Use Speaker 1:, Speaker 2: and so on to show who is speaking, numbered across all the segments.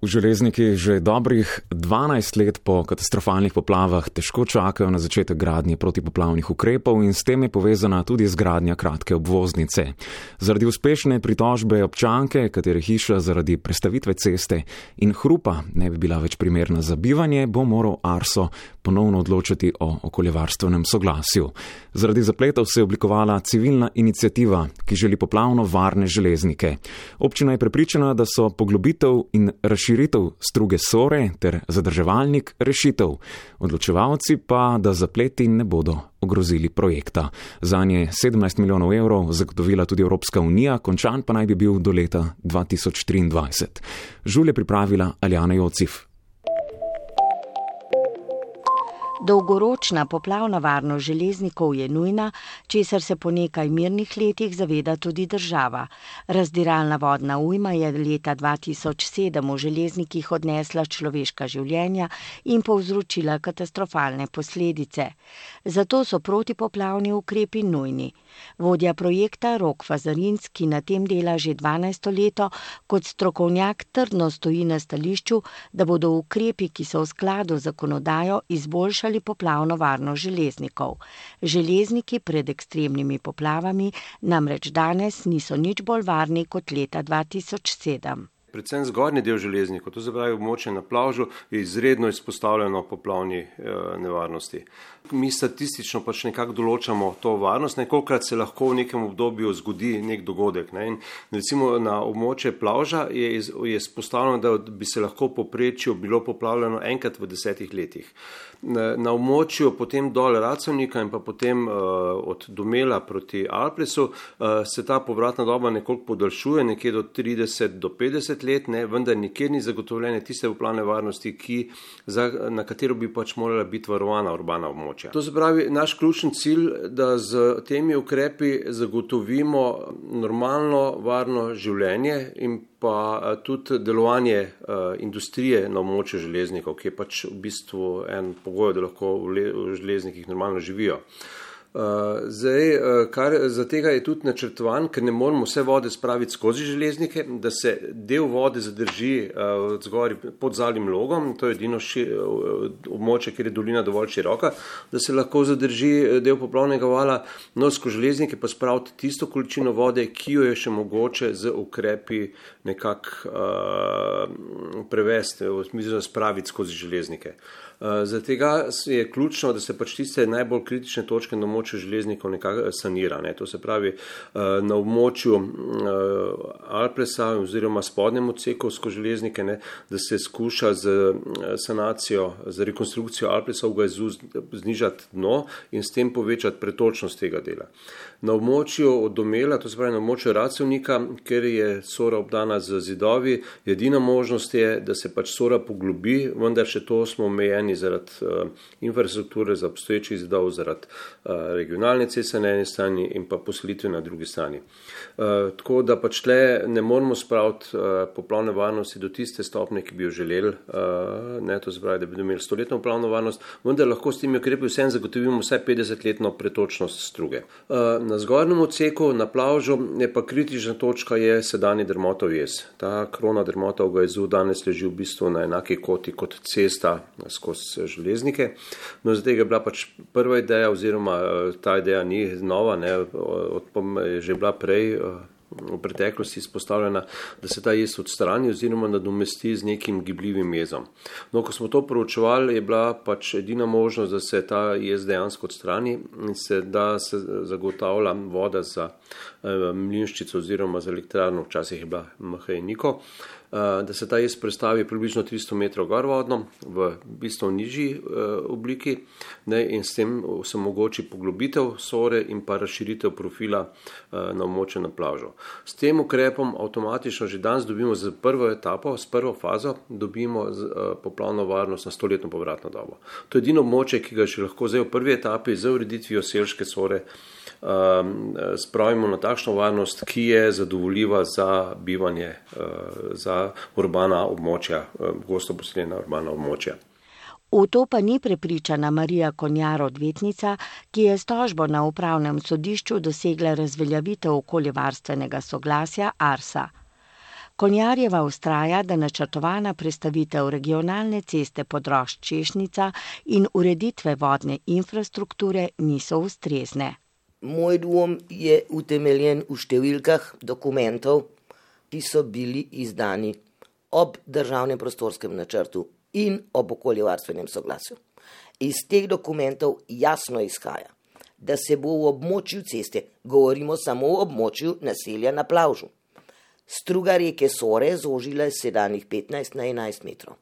Speaker 1: V železniki že dobrih 12 let po katastrofalnih poplavah težko čakajo na začetek gradnje protipoplavnih ukrepov in s tem je povezana tudi zgradnja kratke obvoznice. Zaradi uspešne pritožbe občanke, katere hiša zaradi prestavitve ceste in hrupa ne bi bila več primerna za bivanje, bo moral Arso ponovno odločiti o okoljevarstvenem soglasju. Zaradi zapletov se je oblikovala civilna inicijativa, ki želi poplavno varne železnike. Občina je prepričana, da so poglobitev in razširitev širitev struge sore ter zadrževalnik rešitev, odločevalci pa, da zapleti ne bodo ogrozili projekta. Za nje 17 milijonov evrov zagotovila tudi Evropska unija, končan pa naj bi bil do leta 2023. Žul je pripravila Aljana Jocif.
Speaker 2: Dolgoročna poplavna varnost železnikov je nujna, česar se po nekaj mirnih letih zaveda tudi država. Razdiralna vodna ujma je leta 2007 v železnikih odnesla človeška življenja in povzročila katastrofalne posledice. Zato so protipoplavni ukrepi nujni. Vodja projekta Rok Fazarinski na tem dela že 12 leto, kot strokovnjak trdno stoji na stališču, da bodo ukrepi, ki so v skladu z zakonodajo, izboljšali izboljšali poplavno varnost železnikov. Železniki pred ekstremnimi poplavami namreč danes niso nič bolj varni kot leta 2007.
Speaker 3: Predvsem zgornji del železnikov, to se pravi območje na plavžu, je izredno izpostavljeno poplavni eh, nevarnosti. Mi statistično pač nekako določamo to varnost, nekokrat se lahko v nekem obdobju zgodi nek dogodek. Ne? Recimo na območje plavža je, je izpostavljeno, da bi se lahko poprečju bilo poplavljeno enkrat v desetih letih. Na, na območju potem dol Racovnika in pa potem uh, od Domela proti Alpresu uh, se ta povratna doba nekoliko podaljšuje, nekje do 30 do 50 20 let, ne, vendar nikjer ni zagotovljene tiste upravne varnosti, ki, za, na katero bi pač morala biti varovana urbana območja. To se pravi, naš ključni cilj, da z temi ukrepi zagotovimo normalno, varno življenje in pa tudi delovanje uh, industrije na območju železnikov, ki je pač v bistvu en pogoj, da lahko v železnikih normalno živijo. Uh, zdaj, uh, kar za tega je tudi načrtovan, ker ne moramo vse vode spraviti skozi železnike, da se del vode zadrži uh, zgori pod zalim logom, to je edino ši, uh, območje, kjer je dolina dovolj široka, da se lahko zadrži del poplavnega vala, no skozi železnike pa spraviti tisto količino vode, ki jo je še mogoče z ukrepi nekako uh, prevesti, v smislu spraviti skozi železnike. Uh, Zato je ključno, da se pač tiste najbolj kritične točke na območju železnikov nekako sanira. Ne. To se pravi eh, na območju eh, Alpresa oziroma spodnjem odseku skozi železnike, ne, da se skuša z eh, sanacijo, z rekonstrukcijo Alpresa v Gajzu znižati dno in s tem povečati pretočnost tega dela. Na območju od Domela, to se pravi na območju Racevnika, ker je sora obdana z zidovi, edina možnost je, da se pač sora poglobi, vendar še to smo omejeni zaradi uh, infrastrukture za obstoječi zidov, zaradi uh, regionalne ceste na eni strani in pa poselitve na drugi strani. Uh, tako da pač tle ne moramo spraviti uh, poplavne varnosti do tiste stopne, ki bi jo želeli, uh, ne to zbravi, da bi imeli stoletno poplavno varnost, vendar lahko s temi ukrepi vsem zagotovimo vsaj 50-letno pretočnost struge. Uh, na zgornjem odseku, na plavžu, je pa kritična točka je sedajni dermotov jez. Ta krona dermotov ga je danes leži v bistvu na enaki koti kot cesta skozi železnike. No, zdaj je bila pač prva ideja oziroma ta ideja ni nova, ne, odpom je že bila prej eh, v preteklosti izpostavljena, da se ta jez odstrani oziroma nadomesti z nekim gibljivim jezom. No, ko smo to proučevali, je bila pač edina možnost, da se ta jez dejansko odstrani in se da se zagotavlja voda za eh, mlinščico oziroma za elektrarno, včasih je bila mhajniko. Eh, da se ta jez predstavi približno 300 metrov gor vodno v bistvu nižji uh, obliki ne, in s tem se omogoči poglobitev sore in pa razširitev profila na območje na plažo. S tem ukrepom avtomatično že danes dobimo z prvo etapo, s prvo fazo, dobimo z, poplavno varnost na stoletno povratno dobo. To je edino območje, ki ga še lahko zdaj v prvi etapi z ureditvijo selške sore spravimo na takšno varnost, ki je zadovoljiva za bivanje, uh, za urbana območja, uh, gosto poseljena urbana območja.
Speaker 2: V to pa ni prepričana Marija Konjar, odvetnica, ki je s tožbo na upravnem sodišču dosegla razveljavitev okoljevarstvenega soglasja Arsa. Konjarjeva ustraja, da načrtovana predstavitev regionalne ceste podrošč Češnica in ureditve vodne infrastrukture niso ustrezne.
Speaker 4: Moj dvom je utemeljen v številkah dokumentov, ki so bili izdani ob državnem prostorskem načrtu in ob okoljevarstvenem soglasju. Iz teh dokumentov jasno izhaja, da se bo v območju ceste, govorimo samo o območju naselja na plavžu, struga reke Sore zožila iz sedanjih 15 na 11 metrov.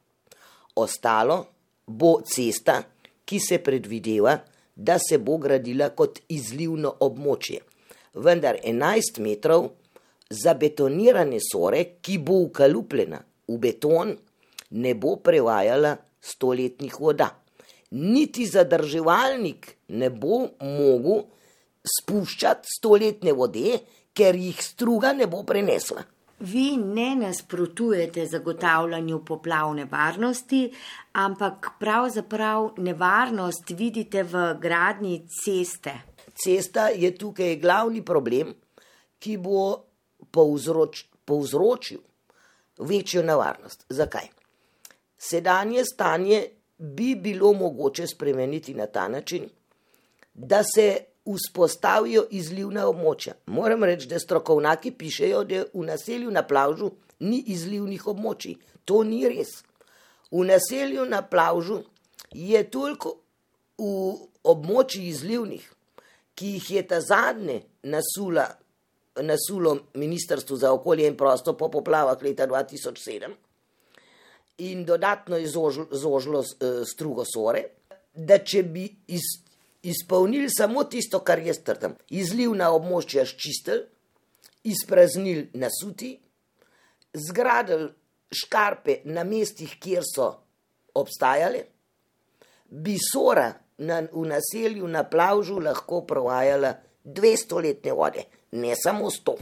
Speaker 4: Ostalo bo cesta, ki se predvideva, da se bo gradila kot izlivno območje. Vendar 11 metrov za betonirane sore, ki bo ukalupljena v beton, ne bo prevajala stoletnih voda. Niti zadrževalnik ne bo mogel spuščati stoletne vode, ker jih struga ne bo prenesla.
Speaker 2: Vi ne nasprotujete zagotavljanju poplavne varnosti, ampak pravzaprav nevarnost vidite v gradnji ceste.
Speaker 4: Cesta je tukaj glavni problem, ki bo povzroč, povzročil večjo nevarnost. Zakaj? Sedanje stanje bi bilo mogoče spremeniti na ta način, da se vzpostavijo izlivna območja. Moram reči, da strokovnjaki pišejo, da v naselju na plavžu ni izlivnih območij. To ni res. V naselju na plavžu je toliko v območjih izlivnih, ki jih je ta zadnje nasula nasulo Ministrstvo za okolje in prostor po poplavah leta 2007 in dodatno je zožilo eh, strugo sore, da če bi iz, izpolnili samo tisto, kar je strtam, izliv na območja ščistel, izpraznili nasuti, zgradili škarpe na mestih, kjer so obstajale, bi sora na, v naselju na plavžu lahko provajala 200 letne vode ne samo sto.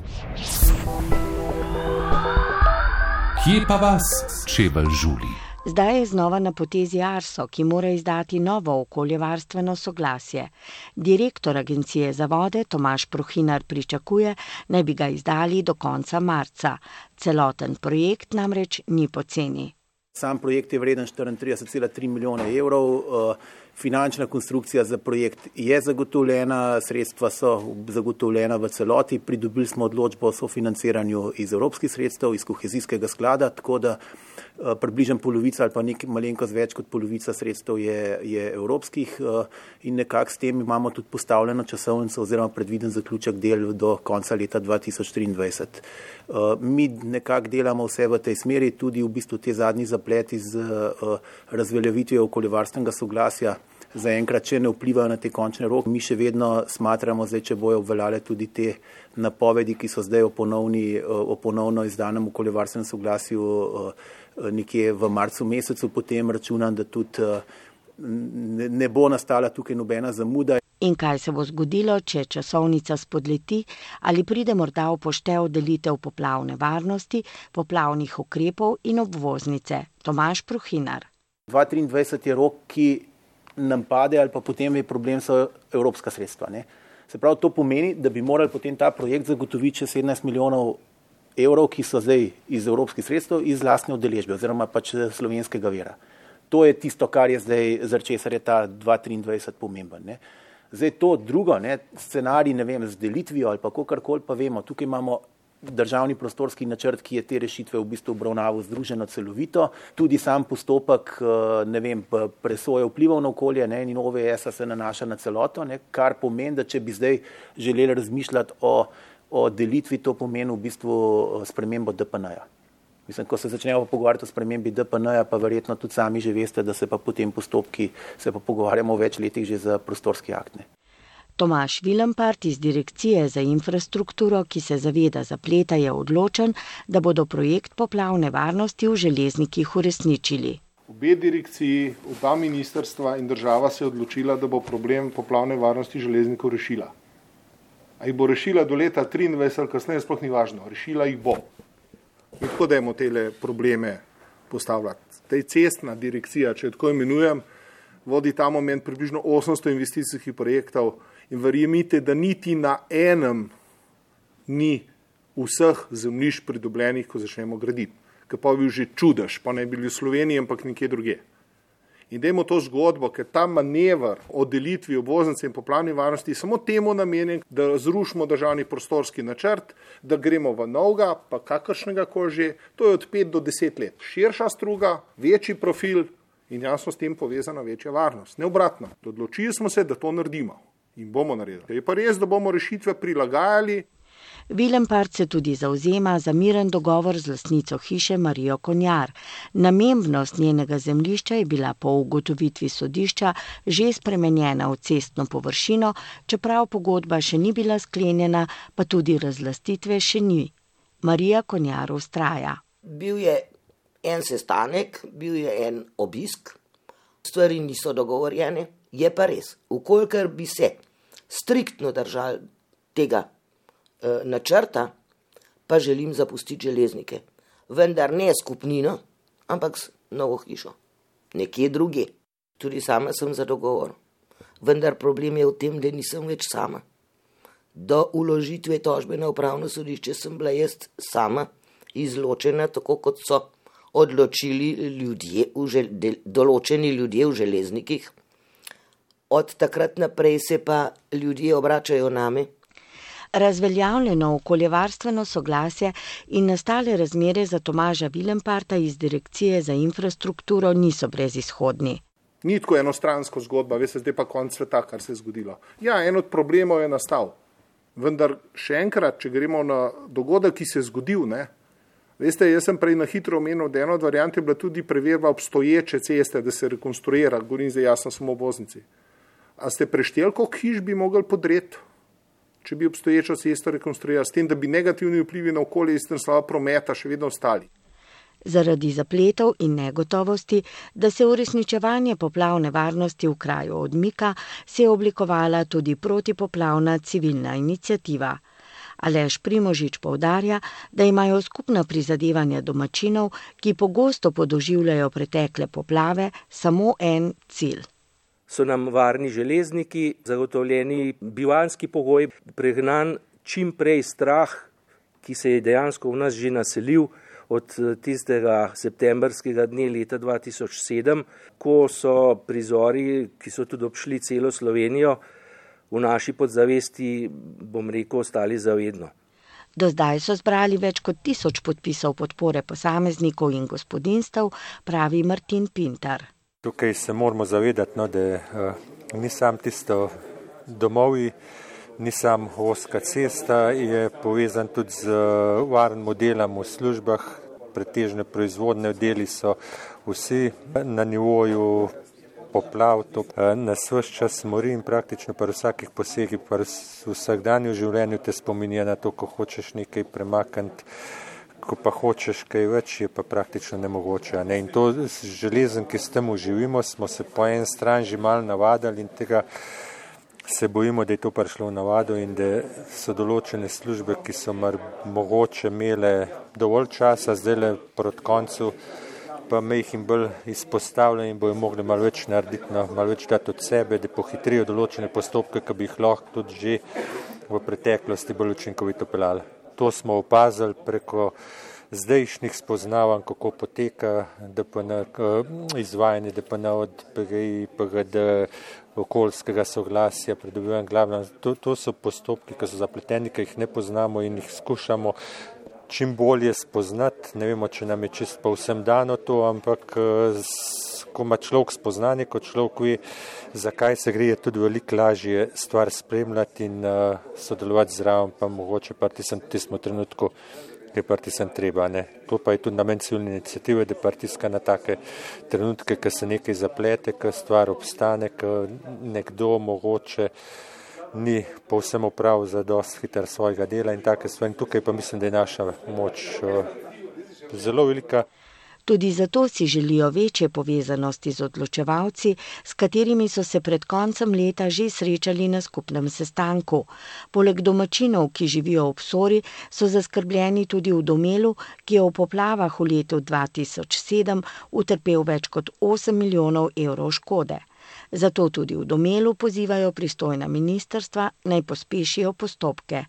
Speaker 5: Kje pa vas čevelj žuli?
Speaker 2: Zdaj je znova na potezi Arso, ki mora izdati novo okoljevarstveno soglasje. Direktor agencije za vode Tomaš Prohinar pričakuje, naj bi ga izdali do konca marca. Celoten projekt namreč ni poceni.
Speaker 6: Sam projekt je vreden 34,3 milijone evrov. Uh, Finančna konstrukcija za projekt je zagotovljena, sredstva so zagotovljena v celoti, pridobili smo odločbo o sofinanciranju iz evropskih sredstev, iz kohezijskega sklada, tako da eh, približno polovica ali pa nekaj malenkost več kot polovica sredstev je, je evropskih eh, in nekako s tem imamo tudi postavljeno časovnico oziroma predviden zaključek del do konca leta 2023. Eh, mi nekako delamo vse v tej smeri, tudi v bistvu te zadnji zapleti z razveljavitvijo okoljevarstvenega soglasja zaenkrat še ne vplivajo na te končne roke. Mi še vedno smatramo, zdaj, če bojo obveljale tudi te napovedi, ki so zdaj o, ponovni, o ponovno izdanem okoljevarstvenem soglasju eh, nekje v marcu mesecu, potem računam, da tudi eh, ne bo nastala tukaj nobena zamuda.
Speaker 2: In kaj se bo zgodilo, če časovnica spodleti ali pride morda v poštev delitev poplavne varnosti, poplavnih ukrepov in obvoznice? Tomaš Pruhinar.
Speaker 6: 2023 je rok, ki nam pade, ali pa potem je problem so evropska sredstva. Ne. Se pravi, to pomeni, da bi morali potem ta projekt zagotoviti še 17 milijonov evrov, ki so zdaj iz evropskih sredstev, iz lastne udeležbe oziroma pač slovenskega vera. To je tisto, kar je zdaj, zaradi česar je ta 2023 pomemben. Ne. Zdaj to drugo, ne, scenarij, ne vem, z delitvijo ali pa kakorkoli pa vemo, tukaj imamo državni prostorski načrt, ki je te rešitve v bistvu obravnaval združeno celovito, tudi sam postopek eh, vem, presoje vplivov na okolje ne, in OVS se nanaša na celoto, ne, kar pomeni, da če bi zdaj želeli razmišljati o, o delitvi, to pomeni v bistvu eh, spremembo DPN-ja. Mislim, ko se začnemo pogovarjati o spremembi DPN-ja, pa verjetno tudi sami že veste, da se pa potem postopki, se pa pogovarjamo v več letih že za prostorski aktne.
Speaker 2: Tomaš Vilempart iz Direkcije za infrastrukturo, ki se zaveda zapleta, je odločen, da bodo projekt poplavne varnosti v železnikih uresničili.
Speaker 7: Obe direkciji, oba ministrstva in država se je odločila, da bo problem poplavne varnosti železnikov rešila. A jih bo rešila do leta 2023 ali kasneje, sploh ni važno, rešila jih bo. Mi tako dajmo te probleme postavljati. Tej cestna direkcija, če jo tako imenujem, vodi ta moment približno 800 investicijskih projektov in verjemite, da niti na enem ni vseh zemljišč pridobljenih, ko začnemo graditi. Ker pa bi bil že čudež, pa ne bi bili v Sloveniji, ampak nekje druge. In dajmo to zgodbo, ker ta manevr o delitvi obvoznice in poplavni varnosti je samo temu namenjen, da zrušimo državni prostorski načrt, da gremo v novega, pa kakršnega koli že, to je od 5 do 10 let. Širša struga, večji profil in jasno s tem povezana večja varnost. Ne obratno, odločili smo se, da to naredimo in bomo naredili. Je pa res, da bomo rešitve prilagajali.
Speaker 2: Vilempart se tudi zauzema za miren dogovor z lasnico hiše Marijo Konjar. Namembnost njenega zemljišča je bila po ugotovitvi sodišča že spremenjena v cestno površino, čeprav pogodba še ni bila sklenjena, pa tudi razlastitve še ni. Marija Konjar ustraja.
Speaker 4: Bil je en sestanek, bil je en obisk, stvari niso dogovorjene, je pa res, ukolikor bi se striktno držali tega načrta, pa želim zapustiti železnike. Vendar ne skupnino, ampak s novo hišo. Nekje druge. Tudi sama sem za dogovor. Vendar problem je v tem, da nisem več sama. Do uložitve tožbe na upravno sodišče sem bila jaz sama izločena, tako kot so odločili ljudje, žel, de, določeni ljudje v železnikih. Od takrat naprej se pa ljudje obračajo name.
Speaker 2: Razveljavljeno okoljevarstveno soglasje in nastale razmere za Tomaža Vilemparta iz Direkcije za infrastrukturo niso brezizhodni.
Speaker 7: Ni tako enostransko zgodba, veste, zdaj pa konc sveta, kar se je zgodilo. Ja, en od problemov je nastal. Vendar še enkrat, če gremo na dogodek, ki se je zgodil, ne, Veste, jaz sem prej na hitro omenil, da ena od variant je bila tudi preverba obstoječe ceste, da se rekonstruira, govorim zdaj jasno samo oboznici. A ste prešteli, koliko hiš bi mogli podreti, če bi obstoječo cesto rekonstruirali, s tem, da bi negativni vplivi na okolje iz naslova prometa še vedno ostali?
Speaker 2: Zaradi zapletov in negotovosti, da se uresničevanje poplavne varnosti v kraju odmika, se je oblikovala tudi protipoplavna civilna inicijativa. Alež Primožič povdarja, da imajo skupna prizadevanja domačinov, ki pogosto podoživljajo pretekle poplave, samo en cilj.
Speaker 8: So nam varni železniki, zagotovljeni bivanski pogoj, pregnan čim prej strah, ki se je dejansko v nas že naselil od tistega septembrskega dne leta 2007, ko so prizori, ki so tudi obšli celo Slovenijo, v naši podzavesti, bom rekel, ostali zavedno.
Speaker 2: Do zdaj so zbrali več kot tisoč podpisov podpore posameznikov in gospodinstv, pravi Martin Pintar.
Speaker 9: Tukaj se moramo zavedati, no, da uh, ni sam tisto domovi, ni sam oska cesta, je povezan tudi z uh, varnim modelom v službah, pretežne proizvodne deli so vsi na nivoju poplav, to eh, nas vse čas mori in praktično pri vsakih posegih, pri vsakdanju življenju te spominja na to, ko hočeš nekaj premakniti, ko pa hočeš kaj več, je pa praktično nemogoče. Ne? In to z železem, ki s tem uživimo, smo se po en stran že mal navadili in tega se bojimo, da je to prišlo v navado in da so določene službe, ki so mar mogoče imele dovolj časa, zdaj le proti koncu, pa me jih jim bolj izpostavlja in bojo mogli malo več narediti, no, malo več dati od sebe, da pohitrijo določene postopke, ki bi jih lahko tudi že v preteklosti bolj učinkovito pelali. To smo opazili preko zdajšnjih spoznavanj, kako poteka DPN, izvajanje DPN od PGD, okoljskega soglasja, pridobivanje glavna. To, to so postopki, ki so zapleteni, ki jih ne poznamo in jih skušamo čim bolje spoznati. Ne vemo, če nam je čist pa vsem dano to, ampak eh, ko ima človek spoznanje, kot človek ve, zakaj se gre, je tudi veliko lažje stvar spremljati in uh, sodelovati zraven, pa mogoče pa tisem, tismo trenutku, ki pa tisem treba. Ne. To pa je tudi namen civilne inicijative, da partiska na take trenutke, ko se nekaj zaplete, ko stvar obstane, ko nekdo mogoče ni povsem uprav za dost hiter svojega dela in take stvari. Tukaj pa mislim, da je naša moč uh, zelo velika.
Speaker 2: Tudi zato si želijo večje povezanosti z odločevalci, s katerimi so se pred koncem leta že srečali na skupnem sestanku. Poleg domačinov, ki živijo ob Sori, so zaskrbljeni tudi v domelu, ki je v poplavah v letu 2007 utrpel več kot 8 milijonov evrov škode. Zato tudi v domelu pozivajo pristojna ministerstva naj pospešijo postopke.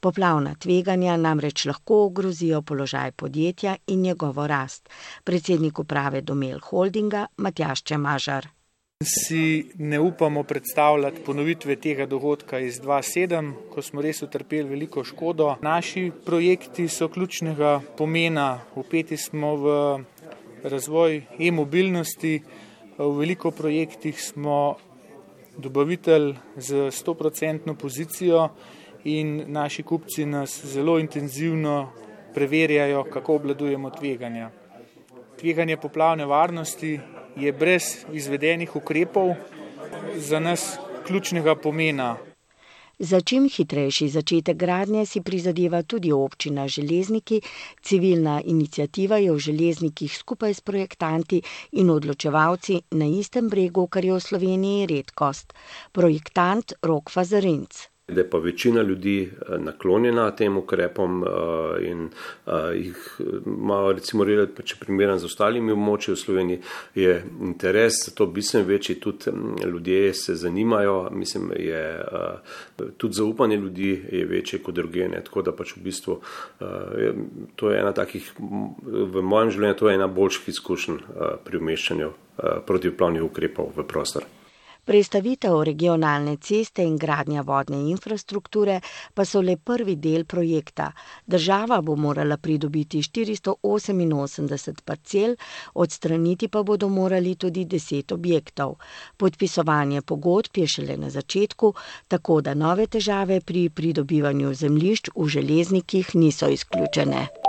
Speaker 2: Poplavna tveganja namreč lahko ogrozijo položaj podjetja in njegovo rast. Predsednik uprave domel holdinga Matjaš Čemažar.
Speaker 10: Si ne upamo predstavljati ponovitve tega dogodka iz 2007, ko smo res utrpeli veliko škodo. Naši projekti so ključnega pomena. Upeti smo v razvoj e-mobilnosti. V veliko projektih smo dobavitelj z 100% pozicijo in naši kupci nas zelo intenzivno preverjajo, kako obladujemo tveganja. Tveganje poplavne varnosti je brez izvedenih ukrepov za nas ključnega pomena.
Speaker 2: Za čim hitrejši začetek gradnje si prizadeva tudi občina Železniki. Civilna inicijativa je v Železnikih skupaj s projektanti in odločevalci na istem bregu, kar je v Sloveniji redkost. Projektant Rok Fazarinc
Speaker 3: da je pa večina ljudi eh, naklonjena tem ukrepom eh, in eh, jih ima, recimo, redet, če primerjam z ostalimi območji v Sloveniji, je interes za to bistven večji, tudi mm, ljudje se zanimajo, mislim, je tudi zaupanje ljudi je večje kot drugene, tako da pač v bistvu to je ena takih, v mojem življenju, to je ena boljših izkušenj pri umeščanju protivplavnih ukrepov v prostor.
Speaker 2: Prestavitev regionalne ceste in gradnja vodne infrastrukture pa so le prvi del projekta. Država bo morala pridobiti 488 parcel, odstraniti pa bodo morali tudi 10 objektov. Podpisovanje pogodb je šele na začetku, tako da nove težave pri pridobivanju zemljišč v železnikih niso izključene.